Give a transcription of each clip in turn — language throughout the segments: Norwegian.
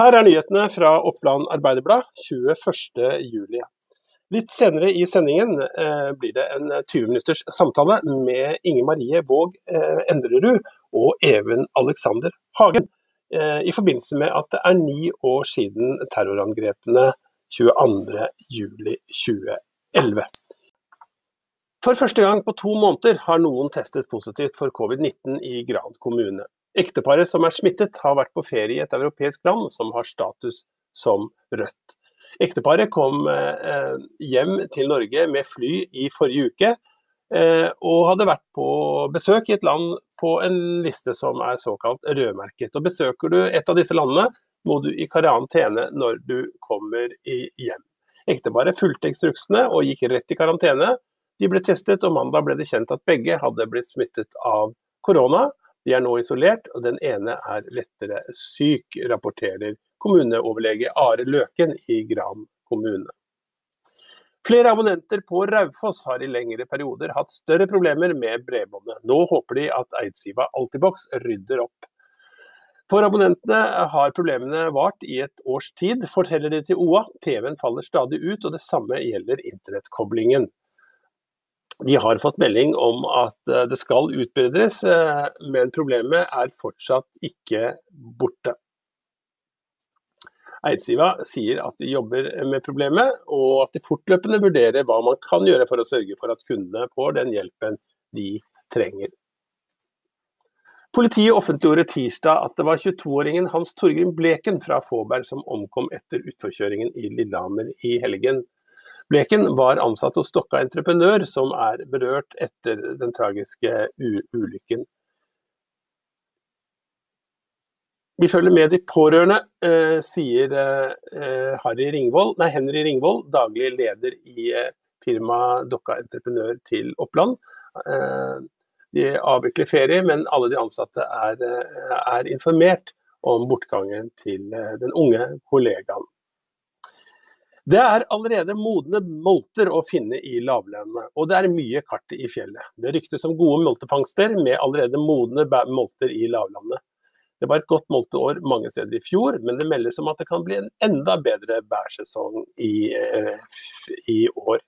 Her er nyhetene fra Oppland Arbeiderblad 21.07. Litt senere i sendingen eh, blir det en 20 minutters samtale med Inge Marie Våg eh, Endrerud og Even Alexander Hagen eh, i forbindelse med at det er ni år siden terrorangrepene 22.07.2011. For første gang på to måneder har noen testet positivt for covid-19 i Gran kommune. Ekteparet som er smittet, har vært på ferie i et europeisk land som har status som rødt. Ekteparet kom eh, hjem til Norge med fly i forrige uke, eh, og hadde vært på besøk i et land på en liste som er såkalt rødmerket. Og Besøker du et av disse landene, må du i karantene når du kommer hjem. Ekteparet fulgte instruksene og gikk rett i karantene. De ble testet, og mandag ble det kjent at begge hadde blitt smittet av korona. De er nå isolert, og den ene er lettere syk, rapporterer kommuneoverlege Are Løken i Gran kommune. Flere abonnenter på Raufoss har i lengre perioder hatt større problemer med bredbåndet. Nå håper de at Eidsiva Altibox rydder opp. For abonnentene har problemene vart i et års tid, forteller de til OA. TV-en faller stadig ut, og det samme gjelder internettkoblingen. De har fått melding om at eh, det skal utbedres, eh, men problemet er fortsatt ikke borte. Eidsiva sier at de jobber med problemet, og at de fortløpende vurderer hva man kan gjøre for å sørge for at kundene får den hjelpen de trenger. Politiet offentliggjorde tirsdag at det var 22-åringen Hans Torgrim Bleken fra Fåberg som omkom etter utforkjøringen i Lillehammer i helgen. Bleken var ansatt hos Stokka entreprenør, som er berørt etter den tragiske ulykken. Vi følger med de pårørende, eh, sier eh, Ringvold, nei, Henry Ringvold, daglig leder i eh, firmaet Dokka entreprenør til Oppland. Eh, de avvikler ferie, men alle de ansatte er, eh, er informert om bortgangen til eh, den unge kollegaen. Det er allerede modne molter å finne i lavlandet, og det er mye kart i fjellet. Det ryktes om gode moltefangster med allerede modne molter i lavlandet. Det var et godt molteår mange steder i fjor, men det meldes om at det kan bli en enda bedre bærsesong i, eh, i år.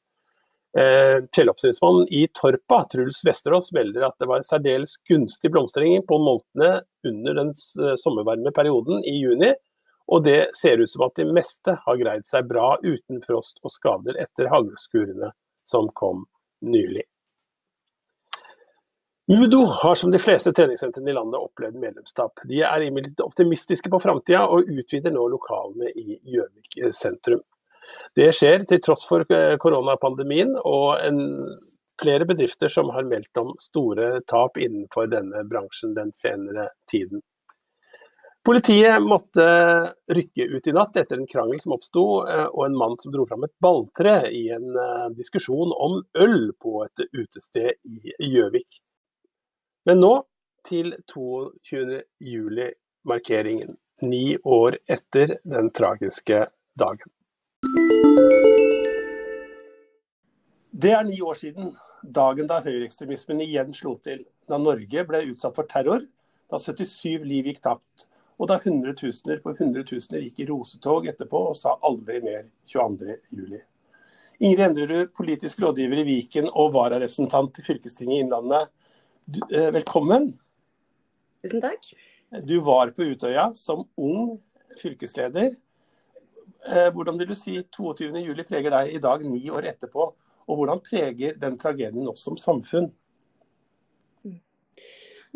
Eh, fjelloppsynsmannen i Torpa, Truls Vesterås, melder at det var særdeles gunstig blomstring på moltene under den sommervarme perioden i juni, og det ser ut som at de meste har greid seg bra uten frost og skader etter haglskurene som kom nylig. Udo har som de fleste treningssentrene i landet opplevd medlemstap. De er imidlertid optimistiske på framtida og utvider nå lokalene i Gjøvik sentrum. Det skjer til tross for koronapandemien og en, flere bedrifter som har meldt om store tap innenfor denne bransjen den senere tiden. Politiet måtte rykke ut i natt etter en krangel som oppsto, eh, og en mann som dro fram et balltre i en eh, diskusjon om øl på et utested i Gjøvik. Men nå til 22. juli-markeringen, ni år etter den tragiske dagen. Det er ni år siden, dagen da høyreekstremismen igjen slo til. Da Norge ble utsatt for terror, da 77 liv gikk tapt og da hundretusener på hundretusener gikk i rosetog etterpå og sa aldri mer 22.07. Ingrid Endrerud, politisk rådgiver i Viken og vararepresentant til fylkestinget i Innlandet. Eh, velkommen. Tusen takk. Du var på Utøya som ung fylkesleder. Eh, hvordan vil du si 22.07 preger deg i dag, ni år etterpå? Og hvordan preger den tragedien oss som samfunn?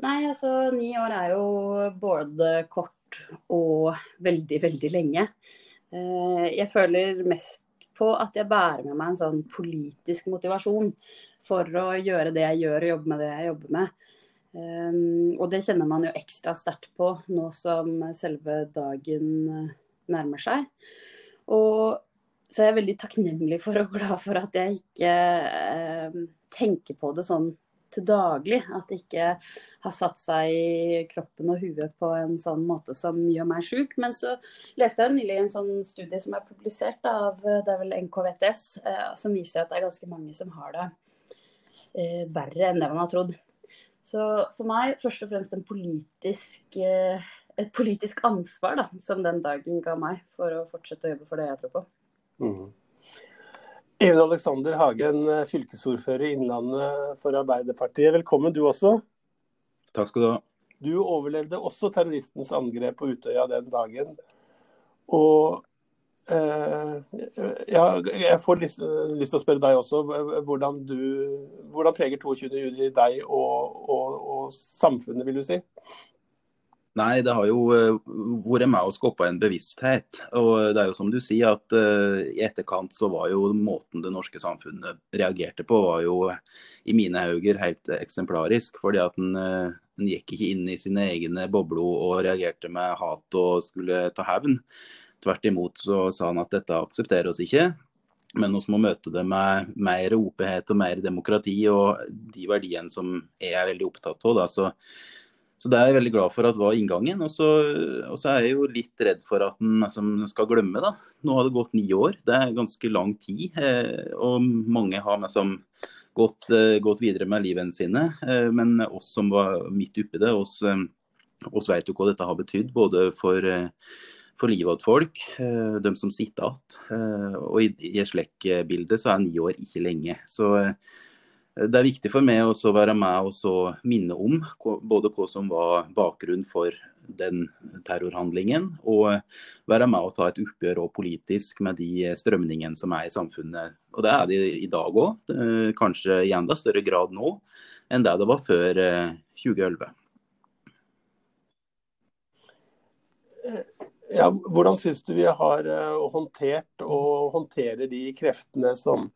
Nei, altså ni år er jo både kort og veldig, veldig lenge. Eh, jeg føler mest på at jeg bærer med meg en sånn politisk motivasjon for å gjøre det jeg gjør og jobbe med det jeg jobber med. Um, og det kjenner man jo ekstra sterkt på nå som selve dagen eh, nærmer seg. Og så er jeg veldig takknemlig for og glad for at jeg ikke uh, tenker på det sånn til daglig. At det ikke har satt seg i kroppen og huet på en sånn måte som gjør meg sjuk. Men så leste jeg nylig en sånn studie som er publisert av det er vel NKVTS, eh, som viser at det er ganske mange som har det eh, verre enn det man har trodd. Så for meg først og fremst politisk eh, et politisk ansvar da, som den dagen ga meg, for å fortsette å jobbe for det jeg tror på. Mm. Even Alexander Hagen, fylkesordfører i Innlandet for Arbeiderpartiet. Velkommen du også. Takk skal du ha. Du overlevde også terroristens angrep på Utøya den dagen. Og eh, ja, jeg får lyst, lyst, til å spørre deg også. Hvordan, du, hvordan preger 22.07 deg og, og, og samfunnet, vil du si? Nei, det har jo uh, vært med å skape en bevissthet. Og det er jo som du sier, at uh, i etterkant så var jo måten det norske samfunnet reagerte på, var jo i mine øyne helt eksemplarisk. Fordi at en, uh, en, gikk ikke inn i sine egne bobler og reagerte med hat og skulle ta hevn. Tvert imot så sa han at dette aksepterer oss ikke. Men vi må møte det med mer åpenhet og mer demokrati og de verdiene som jeg er veldig opptatt av. da, så så det er jeg veldig glad for at var inngangen. Og så, er jeg jo litt redd for at en altså, skal glemme, da. Nå har det gått ni år. Det er ganske lang tid. Eh, og mange har liksom gått, eh, gått, videre med livene sine. Eh, men oss som var midt oppi det, oss, eh, oss vet jo hva dette har betydd. Både for, eh, for livet til folk, eh, de som sitter igjen. og i, i et slikt bilde så er ni år ikke lenge. Så det er viktig for meg å være med og minne om både hva som var bakgrunnen for den terrorhandlingen, og være med og ta et oppgjør politisk med de strømningene som er i samfunnet. Og Det er det i dag òg, kanskje i enda større grad nå enn det det var før 2011. Eh, ja, hvordan syns du vi har eh, håndtert og håndterer de kreftene som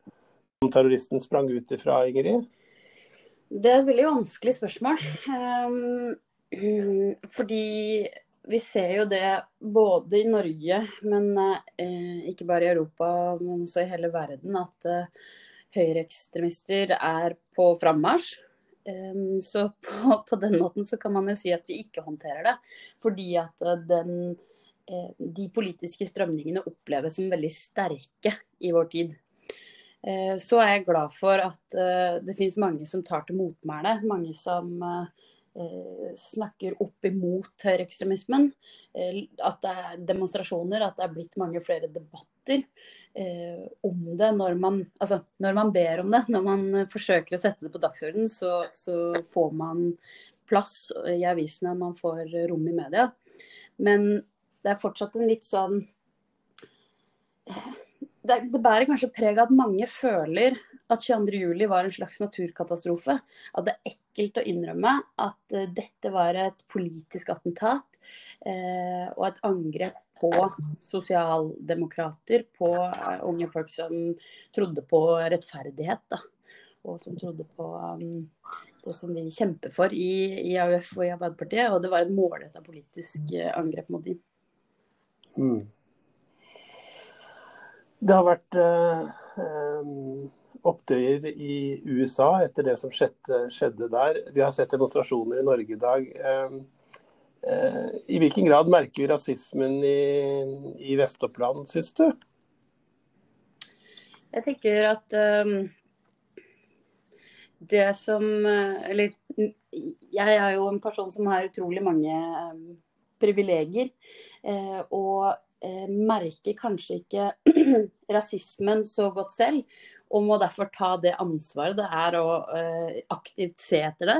terroristen sprang ut ifra, Ingrid? Det er et veldig vanskelig spørsmål. Um, fordi vi ser jo det både i Norge, men uh, ikke bare i Europa, men også i hele verden, at uh, høyreekstremister er på frammarsj. Um, så på, den måten så kan man jo si at vi ikke håndterer det. Fordi at uh, den, de politiske strømningene oppleves som veldig sterke i vår tid. Eh, så er jeg glad for at eh, det finnes mange som tar til motmæle. Mange som eh, snakker opp imot høyreekstremismen. At det er demonstrasjoner, at det er blitt mange flere debatter om det når man, altså, når man ber om det. Når man forsøker å sette det på dagsordenen, så, så får man plass i avisene, man får rom i media. Men det er fortsatt en litt sånn det, det, bærer kanskje preg av at mange føler at 22.07 var en slags naturkatastrofe. At det er ekkelt å innrømme at uh, dette var et politisk attentat uh, og et angrep på sosialdemokrater, på uh, unge folk som trodde på rettferdighet. Da, og som trodde på um, det som vi kjemper for i, i AUF og i Arbeiderpartiet. Og det var et målretta politisk angrep mot dem. Mm. Det har vært eh, opptøyer i USA etter det som skjedde, skjedde, der. Vi har sett demonstrasjoner i Norge i dag. Eh, eh, I hvilken grad merker vi rasismen i, i Vest-Oppland, syns du? Jeg tenker at um, det som Eller jeg er jo en person som har utrolig mange privilegier. Og eh, merker kanskje ikke rasismen så godt selv, og må derfor ta det ansvaret det er å eh, aktivt se etter det,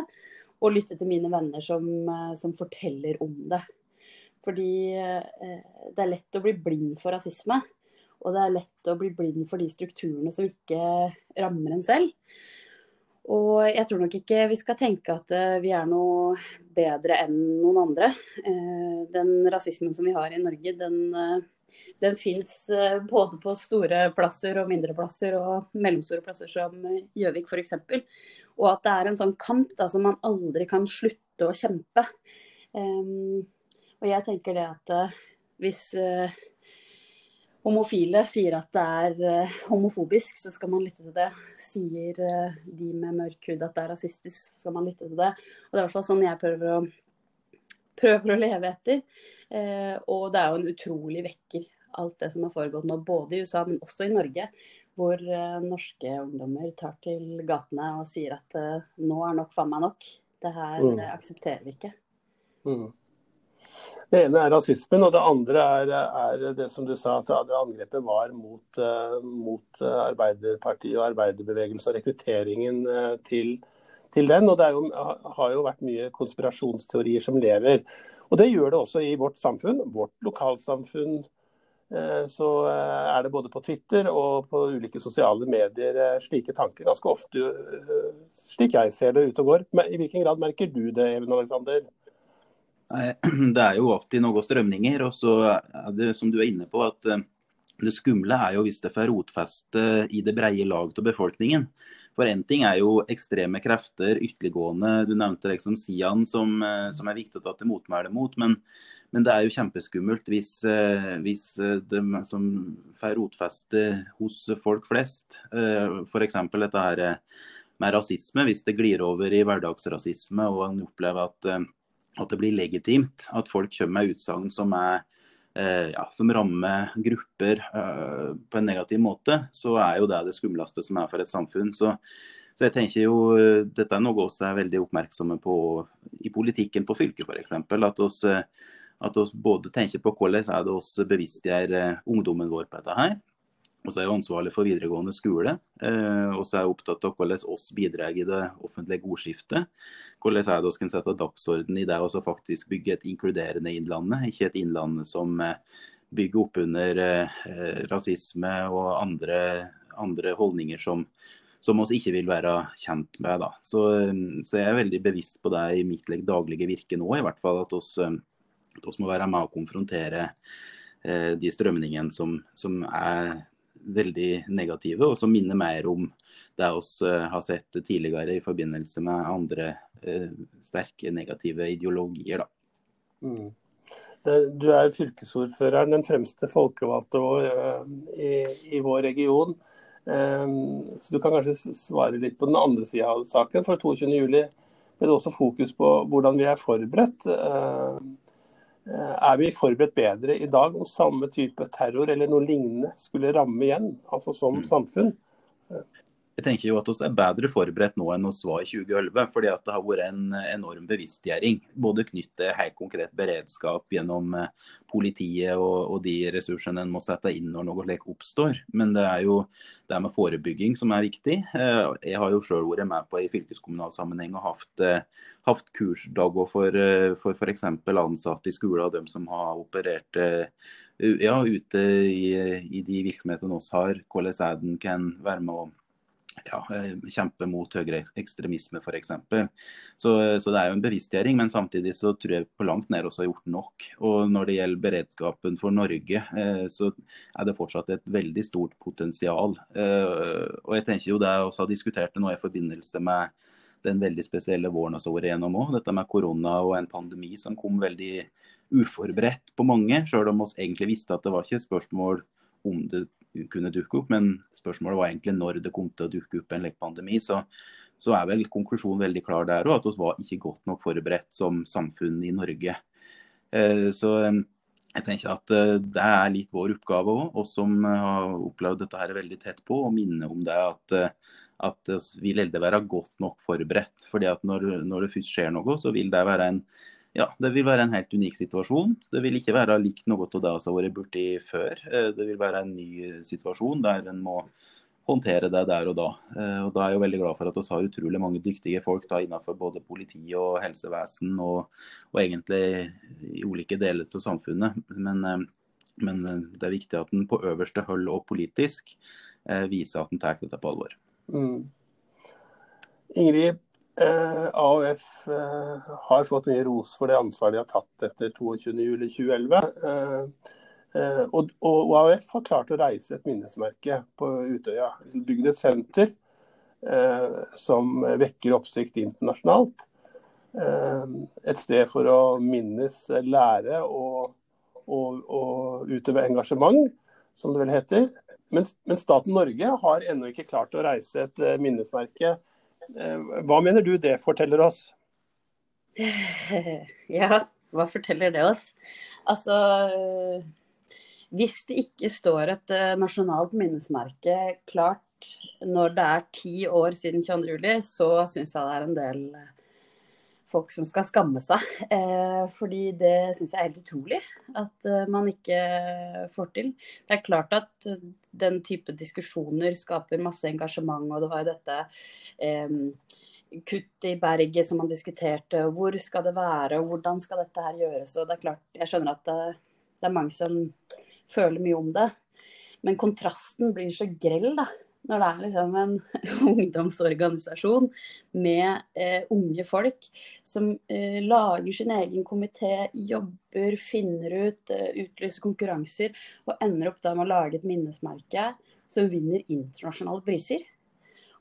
og lytte til mine venner som, eh, som forteller om det. Fordi eh, det er lett å bli blind for rasisme, og det er lett å bli blind for de strukturene som ikke rammer en selv. Og jeg tror nok ikke vi skal tenke at eh, vi er noe bedre enn noen andre. Eh, den rasismen som vi har i Norge, den, eh, den fins både på store plasser og mindre plasser og mellomstore plasser som Gjøvik f.eks. Og at det er en sånn kamp da, som man aldri kan slutte å kjempe. Og jeg tenker det at hvis homofile sier at det er uh, homofobisk, så skal man lytte til det. Sier uh, de med mørk hud at det er rasistisk, så skal man lytte til det. Og Det er i hvert fall sånn jeg prøver å, prøver å leve etter. Uh, og det er jo en utrolig vekker, alt det som har foregått nå, både i USA, men også i Norge. Hvor norske ungdommer tar til gatene og sier at nå er nok faen meg nok. Det her mm. aksepterer vi ikke. Mm. Det ene er rasismen, og det andre er, er det som du sa, at det angrepet var mot, uh, mot Arbeiderpartiet og arbeiderbevegelsen og rekrutteringen uh, til, til, den. Og det jo, har jo vært mye konspirasjonsteorier som lever. Og det gjør det også i vårt samfunn. Vårt lokalsamfunn Eh, så eh, er det både på Twitter og på ulike sosiale medier eh, slike tanker ganske ofte, slik jeg ser det ute og går. Men I hvilken grad merker du det, Even Alexander? Det er jo alltid noen strømninger. Og så er det som du er inne på, at det skumle er jo hvis det får rotfeste i det breie lag av befolkningen. For én ting er jo ekstreme krefter, ytterliggående. Du nevnte liksom Sian, som, som er viktig å ta til motmæle mot. men men det er jo kjempeskummelt hvis, eh, hvis eh, de som får rotfeste hos folk flest, eh, f.eks. dette her med rasisme, hvis det glir over i hverdagsrasisme og en opplever at, at det blir legitimt at folk kommer med utsagn som, ja, som rammer grupper på en negativ måte, så er jo det det skumleste som er for et samfunn. Så, så jeg tenker jo, Dette er noe vi er veldig oppmerksomme på i politikken på fylket f.eks. At oss at vi både tenker på hvordan er det oss bevisstgjør eh, ungdommen vår på dette her. Og så er jeg ansvarlig for videregående skole. Eh, og så er jeg opptatt av hvordan oss bidrar i det offentlige ordskiftet. Hvordan er det vi kan sette dagsorden i det og faktisk bygge et inkluderende innlandet, ikke et Innlandet som eh, bygger opp under eh, rasisme og andre, andre holdninger som, som vi ikke vil være kjent med. Da. Så, så, jeg er veldig bevisst på det i mitt daglige virke nå, i hvert fall. At oss vi må være med å konfrontere de strømningene som, som, er veldig negative, og som minner mer om det vi eh, har sett tidligere i forbindelse med andre eh, sterke negative ideologier. Mm. Eh, du er fylkesordføreren, den fremste folkevalgte i, i vår region. Så du kan kanskje svare litt på den andre sida av saken. For 22.07 ble det også fokus på hvordan vi er forberedt. Eh, er vi forberedt bedre i dag om samme type terror eller noe lignende skulle ramme igjen, altså som mm. samfunn? Jeg tenker jo at vi er bedre forberedt nå enn vi var i 2011. fordi at det har vært en enorm bevisstgjøring. Både knyttet til helt konkret beredskap gjennom eh, politiet og, og, de ressursene en må sette inn når noe slikt oppstår. Men det er jo det med forebygging som er viktig. Eh, jeg har jo sjøl vært med på i fylkeskommunal sammenheng og hatt, eh, hatt kursdager for f.eks. ansatte i skolen og dem som har operert ja, ute i, i de virksomhetene vi har. Hvordan en kan være med å ja, eh, kjempe mot høyere ekstremisme f.eks. Så, så det er jo en bevisstgjøring, men samtidig så tror jeg på langt nær også har gjort nok. Og når det gjelder beredskapen for Norge, eh, så er det fortsatt et veldig stort potensial. Eh, og jeg tenker jo det jeg også har diskutert det nå i forbindelse med den veldig spesielle våren vi har vært gjennom òg. Dette med korona og en pandemi som kom veldig uforberedt på mange, sjøl om vi egentlig visste at det var ikke et spørsmål om det kunne dukke opp. Men spørsmålet var egentlig når det kom til å dukke opp en pandemi. Så, så er vel konklusjonen veldig klar der òg, at vi var ikke godt nok forberedt som samfunn i Norge. Eh, så eh, jeg tenker at eh, det er litt vår oppgave òg, oss som har opplevd dette her veldig tett på, å minne om det at, at vi å være godt nok forberedt. fordi at når, når det først skjer noe, så vil det være en ja, det vil være en helt unik situasjon. Det vil ikke være likt noe av det som har vært borti før. Eh, det vil være en ny situasjon der en må håndtere det der og da. Eh, og Da er jeg jo veldig glad for at vi har utrolig mange dyktige folk da innenfor både politi og helsevesen, og, og egentlig i ulike deler av samfunnet. Men, eh, men, det er viktig at en på øverste hold og politisk viser at en tar dette på alvor. Mm. Ingrid, Eh, AUF eh, har fått mye ros for det ansvaret de har tatt etter 22.07.2011. Eh, eh, og, og, AUF har klart å reise et minnesmerke på Utøya. Bygd et senter eh, som vekker oppsikt internasjonalt. Eh, et sted for å minnes, lære og, og, og utøve engasjement, som det vel heter. Men, men staten Norge har ennå ikke klart å reise et minnesmerke Eh, hva mener du det forteller oss? Ja, hva forteller det oss? Altså Hvis det ikke står et eh, nasjonalt minnesmerke klart når det er ti år siden 22.07, så syns jeg det er en del folk som skal skamme seg. Eh, fordi det syns jeg er helt utrolig at uh, man ikke får til. Det er klart at uh, den type diskusjoner skaper masse engasjement, og det var jo dette eh, kutt i berget som man diskuterte. Hvor skal det være, og hvordan skal dette her gjøres. Og det er klart, jeg skjønner at det, det er mange som føler mye om det. Men kontrasten blir så grell, da når det er liksom en ungdomsorganisasjon med eh, unge folk som eh, lager sin egen komité, jobber, finner ut, eh, utlyser konkurranser og ender opp da med å lage et minnesmerke som vinner internasjonale priser.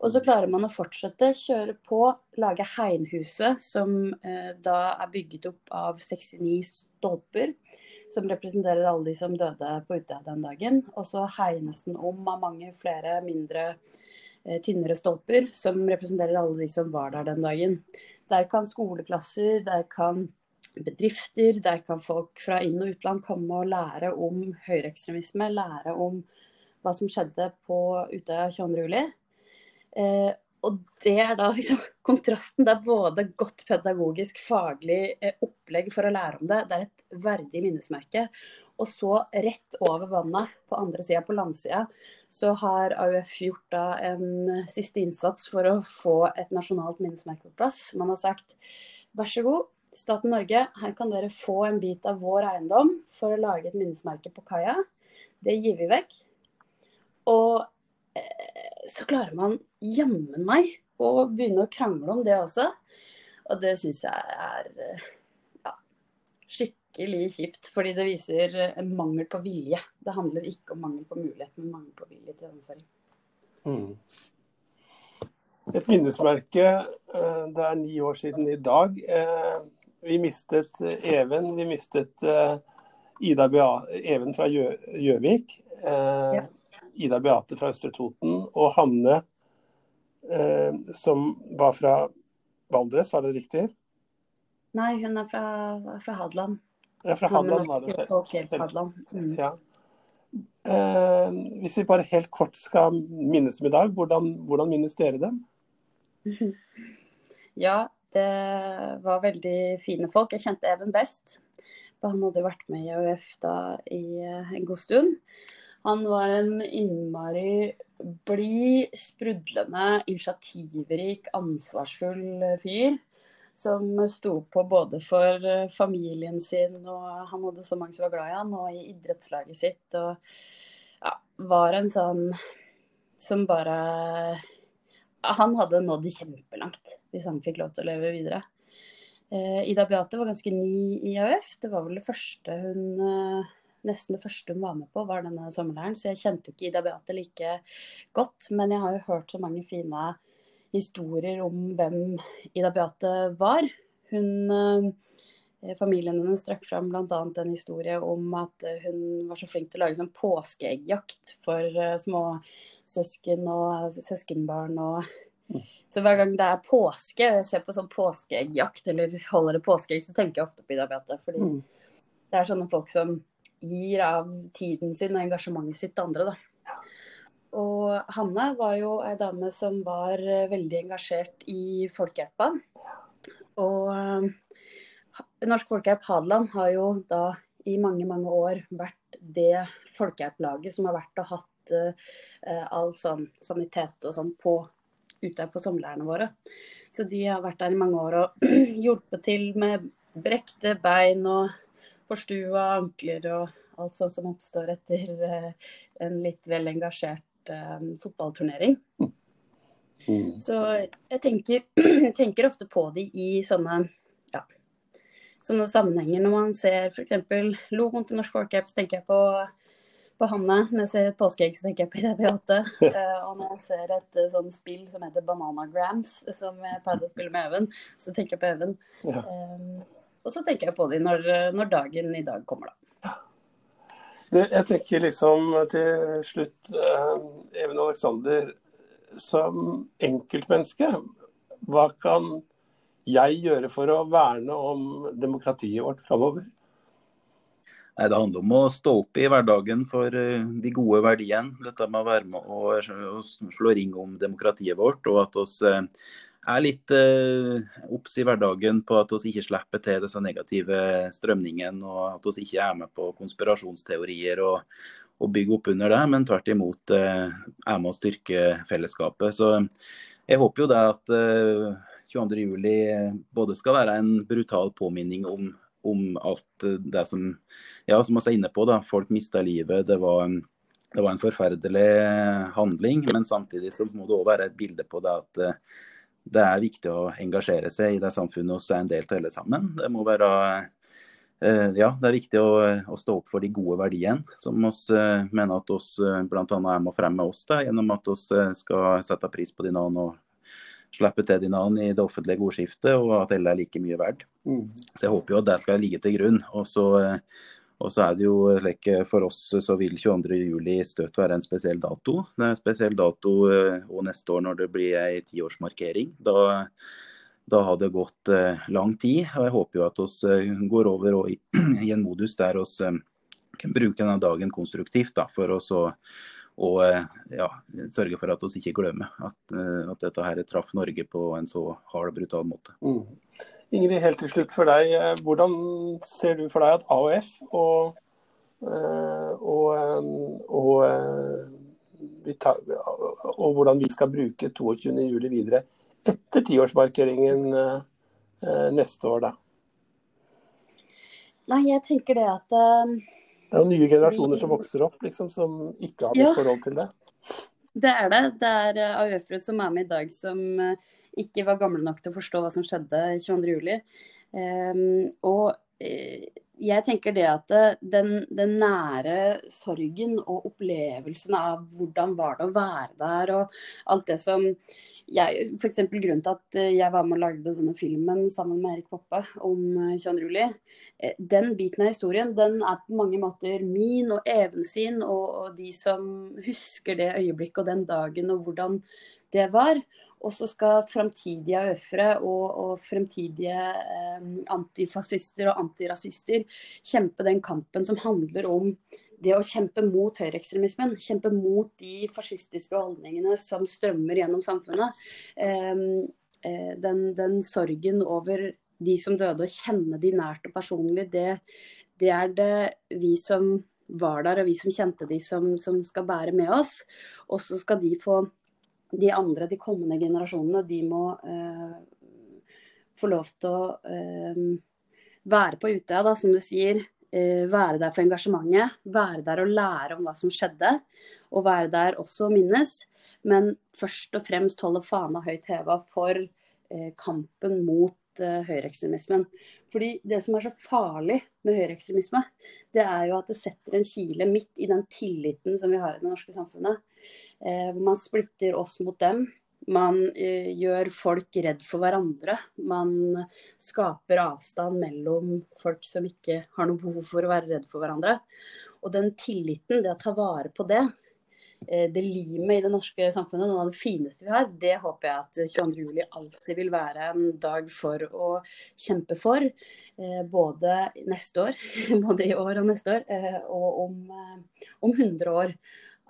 Og så klarer man å fortsette, kjøre på, lage Heinhuset, som eh, da er bygget opp av 69 stolper som representerer alle de som døde på Utøya den dagen. Og så hegnes den om av mange flere mindre, eh, tynnere stolper som representerer alle de som var der den dagen. Der kan skoleklasser, der kan bedrifter, der kan folk fra inn- og utland komme og lære om høyreekstremisme, lære om hva som skjedde på Utøya 22.07. Eh, og det er da liksom kontrasten. Det er både godt pedagogisk, faglig eh, opplegg for å lære om det. Det er et verdig minnesmerke. Og så rett over vannet, på andre sida, på landsida, så har AUF gjort da en siste innsats for å få et nasjonalt minnesmerke på plass. Man har sagt vær så god, staten Norge, her kan dere få en bit av vår eiendom for å lage et minnesmerke på kaia. Det gir vi vekk. Og Eh, så klarer man jammen meg å begynne å krangle om det også. Og det syns jeg er eh, ja, skikkelig kjipt, fordi det viser en mangel på vilje. Det handler ikke om mangel på mulighet, men mangel på vilje til gjennomføring. Mm. Et minnesmerke. Eh, det er ni år siden i dag. Vi mistet Even. Vi mistet Ida Bea Even fra Gjøvik. Ja. Ida Beate fra Østre Toten og Hanne, eh, som var fra Valdres, var det riktig? Nei, hun er fra, fra Hadeland. Ja, fra Hadeland var det. Hadeland. Mm. Ja. Eh, hvis vi bare helt kort skal minnes dem i dag, hvordan, hvordan minnes dere dem? Ja, det var veldig fine folk. Jeg kjente Even best. Han hadde vært med i AUF da i eh, en god stund. Han var en innmari blid, sprudlende, initiativrik, ansvarsfull fyr. Som sto på både for familien sin, og han hadde så mange som var glad i han, og i idrettslaget sitt. Og ja, var en sånn som bare Han hadde nådd kjempelangt hvis han fikk lov til å leve videre. Eh, Ida Beate var ganske ny i AUF. Det var vel det første hun eh, nesten det første hun var med på, var denne sommerleiren. Så jeg kjente jo ikke Ida Beate like godt. Men jeg har jo hørt så mange fine historier om hvem Ida Beate var. Hun eh, Familien hennes strakk fram bl.a. en historie om at hun var så flink til å lage sånn påskeeggjakt for små søsken og søskenbarn. og mm. så hver gang det er påske, og jeg ser på sånn påskeeggjakt eller holder det påskeegg, så tenker jeg ofte på Ida Beate. Fordi mm. det er sånne folk som gir av tiden sin og engasjementet sitt til andre. Da. Og Hanne var jo ei dame som var eh, veldig engasjert i Folkehjelpa. Og uh, Norsk Folkehjelp Hadeland har jo da i mange, mange år vært det folkehjelplaget som har vært og hatt uh, all sånn sanitet og sånn på ute på sommerleirene våre. Så de har vært der i mange år og hjulpet til med brekte bein og forstua ankler og alt sånt som oppstår etter eh, en litt vel engasjert um, fotballturnering. Mm. Så jeg tenker, tenker, ofte på de i sånne, ja, sånne sammenhenger. Når man ser f.eks. logoen til Norsk Folkehjelp, så tenker jeg på, på Hanne. Når jeg ser et påskeegg, så tenker jeg på IDB8. uh, og når jeg ser et sånt spill som heter Bananagrams, som jeg pleide å spille med Even, så tenker jeg på Even. Ja. Um, og så tenker jeg på dem når, når, dagen i dag kommer, da. Jeg tenker liksom til slutt, eh, Even Alexander, Som enkeltmenneske, hva kan jeg gjøre for å verne om demokratiet vårt framover? Nei, Det handler om å stå opp i hverdagen for eh, de gode verdiene. Dette med å være med og slå ring om demokratiet vårt. Og at oss eh, er litt eh, obs i hverdagen på at vi ikke slipper til disse negative strømningene, og at vi ikke er med på konspirasjonsteorier og, og bygger opp under det, men tvert imot eh, er med å styrke fellesskapet. Så jeg håper jo det at eh, 22.07 både skal være en brutal påminning om, om alt det som ja, som vi er inne på, da, folk mista livet. Det var, det var, en forferdelig handling, men samtidig så må det òg være et bilde på det at det er viktig å engasjere seg i det samfunnet vi er en del av alle sammen. Det må være eh, ja, det er viktig å, å, stå opp for de gode verdiene, som vi eh, mener at vi eh, bl.a. er med å fremme oss da, gjennom at vi skal sette pris på dine og slippe til dine i det offentlige ordskiftet, og at alle er like mye verdt. Mm. Så Jeg håper jo at det skal ligge til grunn. Og så og så er det jo like, For oss så vil 22.07 støtt være en spesiell dato. Det er en spesiell dato og eh, neste år når det blir ei tiårsmarkering. Da, da har det gått eh, lang tid. og Jeg håper jo at vi eh, går over i, i, en modus der vi kan bruke denne dagen konstruktivt da, for å og ja, sørge for at vi ikke glemmer at, at dette her traff Norge på en så hard, og brutal måte. Mm. Ingrid, helt til slutt for deg. Eh, hvordan ser du for deg at AOF og, og, og, eh, og, og hvordan vi skal bruke 22.07 videre etter tiårsmarkeringen neste år, da? Nei, jeg tenker det at uh, Det er jo nye generasjoner som vokser opp, liksom, som ikke har noe ja, forhold til det. Det er det. Det er AUF-ere som er med i dag som uh, ikke var gamle nok til å forstå hva som skjedde 22.07. Um, og eh, jeg tenker det at den, den, nære sorgen og opplevelsen av hvordan var det å være der, og alt det som jeg, F.eks. grunnen til at jeg var med og lagde denne filmen sammen med Erik Poppe om 22. juli. den biten av historien den er på mange måter min og Even sin, og, og de som husker det øyeblikket og den dagen og hvordan det var. Og så skal framtidige AUF-ere og, og, fremtidige eh, antifascister og antirasister kjempe den kampen som handler om det å kjempe mot høyreekstremismen. Kjempe mot de fascistiske holdningene som strømmer gjennom samfunnet. Eh, eh, den, den, sorgen over de som døde, og kjenne de nært og personlig, det, det er det vi som var der og vi som kjente de som, som skal bære med oss. Og så skal de få de andre, de kommende generasjonene, de må eh, få lov til å eh, være på Utøya, da, som du sier. Eh, være der for engasjementet. Være der og lære om hva som skjedde. Og være der også og minnes. Men først og fremst holde fana høyt heva for eh, kampen mot uh, høyreekstremismen. Fordi Det som er så farlig med høyreekstremisme, det er jo at det setter en kile midt i den tilliten som vi har i det norske samfunnet. Eh, man splitter oss mot dem. Man eh, gjør folk redd for hverandre. Man skaper avstand mellom folk som ikke har noe behov for å være redd for hverandre. Og den tilliten, det å ta vare på det, eh, det limet i det norske samfunnet, noe av det fineste vi har, det håper jeg at 22.07 alltid vil være en dag for å kjempe for. Både neste år, både i år og neste år, og om, om 100 år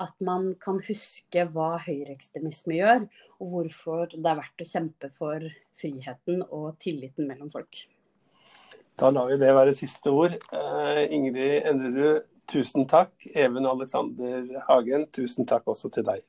at man kan huske hva høyreekstremisme gjør, og hvorfor det er verdt å kjempe for friheten og tilliten mellom folk. Da lar vi det være siste ord. Uh, Ingrid Endrerud, tusen takk. Even Alexander Hagen, tusen takk også til deg.